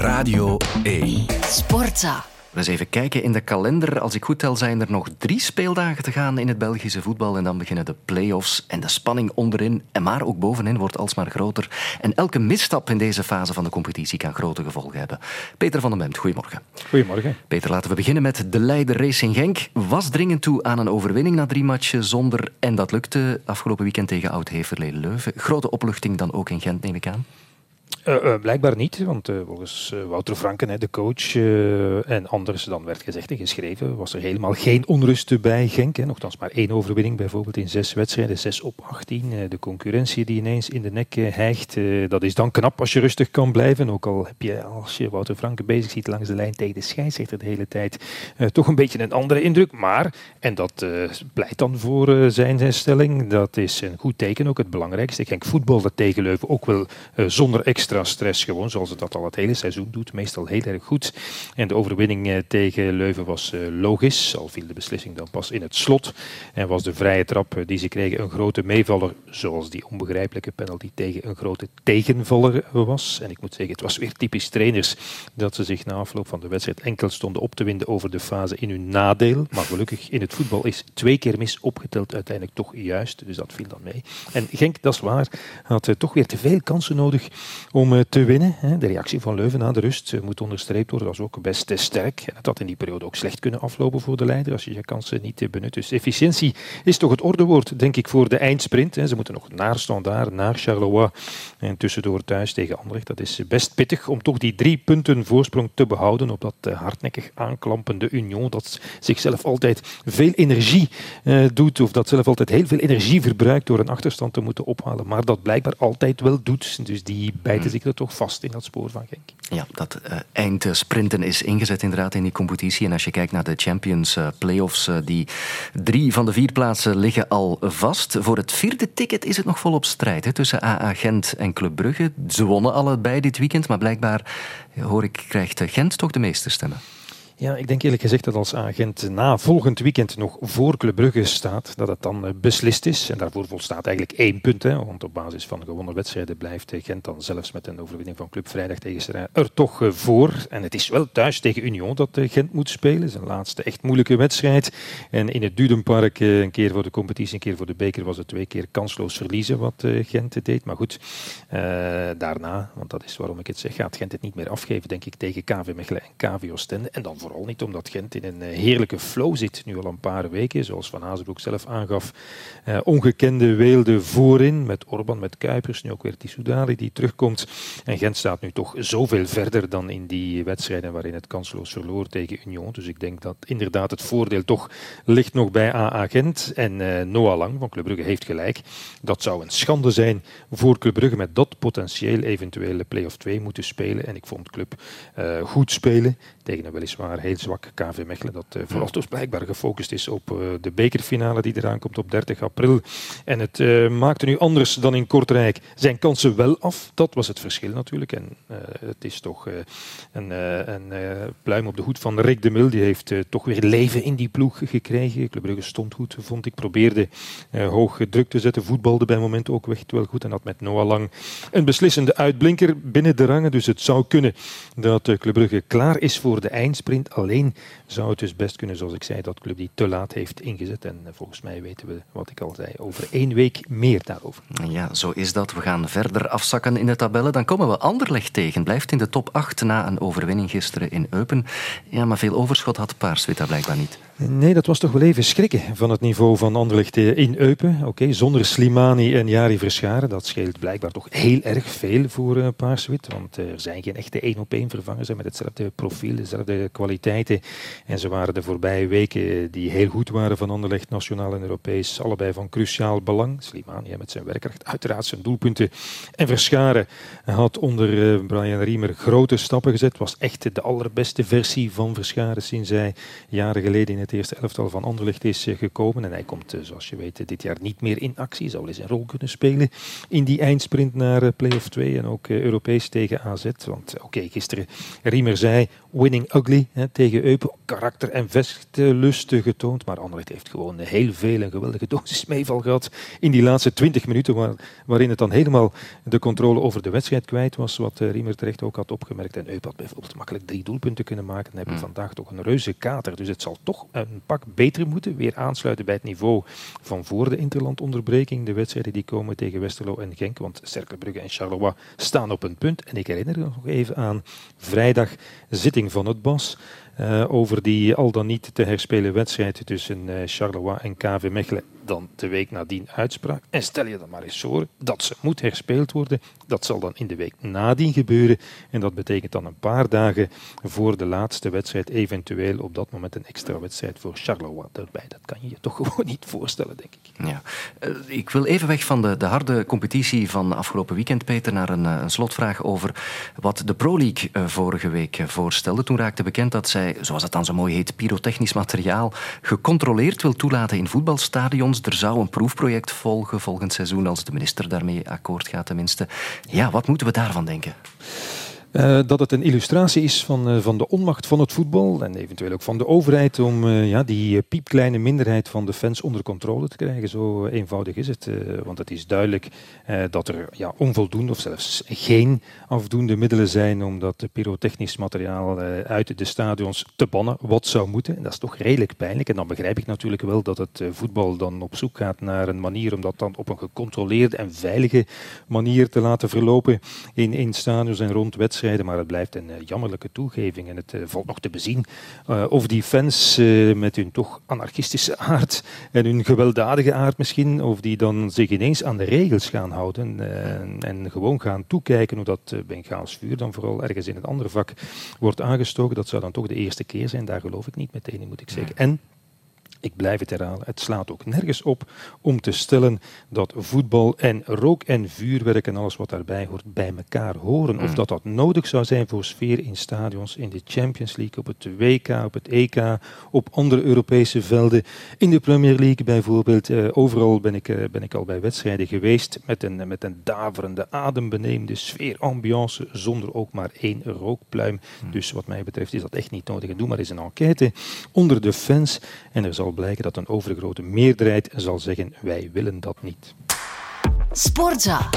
Radio 1. Sportza. We eens even kijken in de kalender. Als ik goed tel, zijn er nog drie speeldagen te gaan in het Belgische voetbal. En dan beginnen de play-offs. En de spanning onderin, en maar ook bovenin, wordt alsmaar groter. En elke misstap in deze fase van de competitie kan grote gevolgen hebben. Peter van den Bemt, goedemorgen. Goedemorgen. Peter, laten we beginnen met de leider Racing Genk. Was dringend toe aan een overwinning na drie matchen zonder. En dat lukte afgelopen weekend tegen Oud-Heverlee Leuven. Grote opluchting dan ook in Gent, neem ik aan. Uh, uh, blijkbaar niet, want uh, volgens Wouter Franken, de coach, en anders dan werd gezegd en geschreven, was er helemaal geen onrust bij Genk. Hè. Nogthans maar één overwinning bijvoorbeeld in zes wedstrijden, 6 op 18. de concurrentie die ineens in de nek hijgt, dat is dan knap als je rustig kan blijven. Ook al heb je, als je Wouter Franken bezig ziet langs de lijn tegen de scheidsrechter de hele tijd, toch een beetje een andere indruk. Maar, en dat pleit dan voor zijn stelling, dat is een goed teken ook het belangrijkste. Genk voetbalde tegen Leuven ook wel zonder extra extra stress gewoon, zoals het dat al het hele seizoen doet. Meestal heel erg goed. En de overwinning eh, tegen Leuven was eh, logisch, al viel de beslissing dan pas in het slot. En was de vrije trap eh, die ze kregen een grote meevaller, zoals die onbegrijpelijke penalty tegen een grote tegenvaller was. En ik moet zeggen, het was weer typisch trainers dat ze zich na afloop van de wedstrijd enkel stonden op te winden over de fase in hun nadeel. Maar gelukkig in het voetbal is twee keer mis opgeteld uiteindelijk toch juist. Dus dat viel dan mee. En Genk, dat is waar, had toch weer te veel kansen nodig om eh, te winnen. De reactie van Leuven na de rust eh, moet onderstreept worden. Dat was ook best sterk. Het had in die periode ook slecht kunnen aflopen voor de leider als je je kansen niet benut. Dus efficiëntie is toch het ordewoord, denk ik, voor de eindsprint. Ze moeten nog naar Standaard, naar Charleroi en tussendoor thuis tegen Anderlecht. Dat is best pittig om toch die drie punten voorsprong te behouden op dat eh, hardnekkig aanklampende Union dat zichzelf altijd veel energie doet of dat zelf altijd heel veel energie verbruikt door een achterstand te moeten ophalen. Maar dat blijkbaar altijd wel doet. Dus die bijten zit er toch vast in dat spoor van Genk. Ja, dat uh, eindsprinten is ingezet inderdaad in die competitie. En als je kijkt naar de Champions uh, Playoffs, uh, die drie van de vier plaatsen liggen al vast. Voor het vierde ticket is het nog volop strijd hè, tussen AA Gent en Club Brugge. Ze wonnen allebei dit weekend, maar blijkbaar, hoor ik, krijgt Gent toch de meeste stemmen. Ja, ik denk eerlijk gezegd dat als agent na volgend weekend nog voor Club Brugge staat, dat het dan eh, beslist is. En daarvoor volstaat eigenlijk één punt. Hè, want op basis van gewonnen wedstrijden blijft Gent dan zelfs met een overwinning van Club Vrijdag tegen er toch eh, voor. En het is wel thuis tegen Union dat eh, Gent moet spelen. Zijn laatste echt moeilijke wedstrijd. En in het Dudenpark, een keer voor de competitie, een keer voor de beker, was het twee keer kansloos verliezen wat Gent deed. Maar goed, daarna, want dat is waarom ik het zeg, gaat Gent het niet meer afgeven, denk ik, tegen KV Mechelen en KV Oostende. En dan voor Vooral niet omdat Gent in een eh, heerlijke flow zit, nu al een paar weken. Zoals Van Hazenbroek zelf aangaf. Uh, ongekende weelde voorin, met Orban, met Kuipers. Nu ook weer Tissoudali die terugkomt. En Gent staat nu toch zoveel verder dan in die wedstrijden waarin het kansloos verloor tegen Union. Dus ik denk dat inderdaad het voordeel toch ligt nog bij AA Gent. En uh, Noah Lang van Club Brugge heeft gelijk. Dat zou een schande zijn voor Club Brugge met dat potentieel eventuele play-off 2 moeten spelen. En ik vond Club uh, goed spelen tegen een weliswaar heel zwak KV Mechelen. Dat uh, vooral dus blijkbaar gefocust is op uh, de bekerfinale die eraan komt op 30 april. En het uh, maakte nu anders dan in Kortrijk zijn kansen wel af. Dat was het verschil natuurlijk. En het is toch een, een pluim op de hoed van Rick de Mil. Die heeft toch weer leven in die ploeg gekregen. Club Brugge stond goed, vond ik. Probeerde hoog druk te zetten. Voetbalde bij moment ook echt wel goed. En had met Noah Lang een beslissende uitblinker binnen de rangen. Dus het zou kunnen dat Club Brugge klaar is voor de eindsprint. Alleen zou het dus best kunnen, zoals ik zei, dat club die te laat heeft ingezet. En eh, volgens mij weten we, wat ik al zei, over één week meer daarover. Ja, zo is dat. We gaan verder afzakken in de tabellen. Dan komen we Anderlecht tegen. Blijft in de top 8 na een overwinning gisteren in Eupen. Ja, maar veel overschot had Paarswit daar blijkbaar niet. Nee, dat was toch wel even schrikken van het niveau van Anderlecht in Eupen. Oké, zonder Slimani en Jari Verscharen. Dat scheelt blijkbaar toch heel erg veel voor uh, Paarswit. Want er zijn geen echte één-op-één vervangers met hetzelfde profiel, dezelfde kwaliteiten. En ze waren de voorbije weken die heel goed waren van Anderlecht, nationaal en Europees. Allebei van cruciaal belang. Slimani met zijn werkkracht, uiteraard zijn doelpunten. En Verscharen had onder Brian Riemer grote stappen gezet. Was echt de allerbeste versie van Verscharen sinds hij jaren geleden in het het eerste elftal van Anderlecht is gekomen. En hij komt, zoals je weet, dit jaar niet meer in actie. Zou wel eens een rol kunnen spelen in die eindsprint naar play-off 2 en ook Europees tegen AZ. Want oké, gisteren Riemer zei winning ugly hè, tegen Eupen. Karakter en vestlust getoond. Maar Anderlecht heeft gewoon heel veel en geweldige dosis meeval gehad in die laatste 20 minuten. Waar, waarin het dan helemaal de controle over de wedstrijd kwijt was. Wat Riemer terecht ook had opgemerkt. En Eupen had bijvoorbeeld makkelijk drie doelpunten kunnen maken. Dan heb je hmm. vandaag toch een reuze kater. Dus het zal toch een pak beter moeten. Weer aansluiten bij het niveau van voor de interlandonderbreking. De wedstrijden die komen tegen Westerlo en Genk. Want Cerkelbrugge en Charleroi staan op een punt. En ik herinner nog even aan vrijdag zitting van het BOS. Uh, over die al dan niet te herspelen wedstrijd tussen uh, Charleroi en KV Mechelen dan de week nadien uitspraak. En stel je dan maar eens voor dat ze moet herspeeld worden. Dat zal dan in de week nadien gebeuren. En dat betekent dan een paar dagen voor de laatste wedstrijd eventueel op dat moment een extra wedstrijd voor Charleroi erbij. Dat kan je je toch gewoon niet voorstellen, denk ik. Ja. Uh, ik wil even weg van de, de harde competitie van afgelopen weekend, Peter, naar een, een slotvraag over wat de Pro League vorige week voorstelde. Toen raakte bekend dat zij, zoals het dan zo mooi heet, pyrotechnisch materiaal gecontroleerd wil toelaten in voetbalstadions er zou een proefproject volgen volgend seizoen, als de minister daarmee akkoord gaat tenminste. Ja, wat moeten we daarvan denken? Uh, dat het een illustratie is van, uh, van de onmacht van het voetbal en eventueel ook van de overheid om uh, ja, die piepkleine minderheid van de fans onder controle te krijgen. Zo eenvoudig is het. want het is duidelijk dat er ja, onvoldoende of zelfs geen afdoende middelen zijn om dat pyrotechnisch materiaal uit de stadions te bannen, wat zou moeten. En dat is toch redelijk pijnlijk. En dan begrijp ik natuurlijk wel dat het voetbal dan op zoek gaat naar een manier om dat dan op een gecontroleerde en veilige manier te laten verlopen in, in stadions en rond wedstrijden maar het blijft een uh, jammerlijke toegeving. En het uh, valt nog te bezien uh, of die fans met hun toch anarchistische aard en hun gewelddadige aard misschien, of die dan zich ineens aan de regels gaan houden en gewoon gaan toekijken hoe dat Bengaals vuur dan vooral ergens in een ander vak wordt aangestoken. Dat zou dan toch de eerste keer zijn. Daar geloof ik niet meteen in, moet ik zeggen. En ik blijf het herhalen, het slaat ook nergens op om te stellen dat voetbal en rook en vuurwerk en alles wat daarbij hoort bij elkaar horen. Of mm. dat dat nodig zou zijn voor sfeer in stadions, in de Champions League, op het WK, op het EK, op andere Europese velden, in de Premier League bijvoorbeeld. Uh, overal ben ik, uh, ben ik al bij wedstrijden geweest met een, met een daverende, adembenemende sfeer, ambiance, zonder ook maar één rookpluim. Mm. Dus wat mij betreft is dat echt niet nodig. En doe maar eens een enquête onder de fans en er zal blijken dat een overgrote meerderheid zal zeggen wij willen dat niet. Sportza.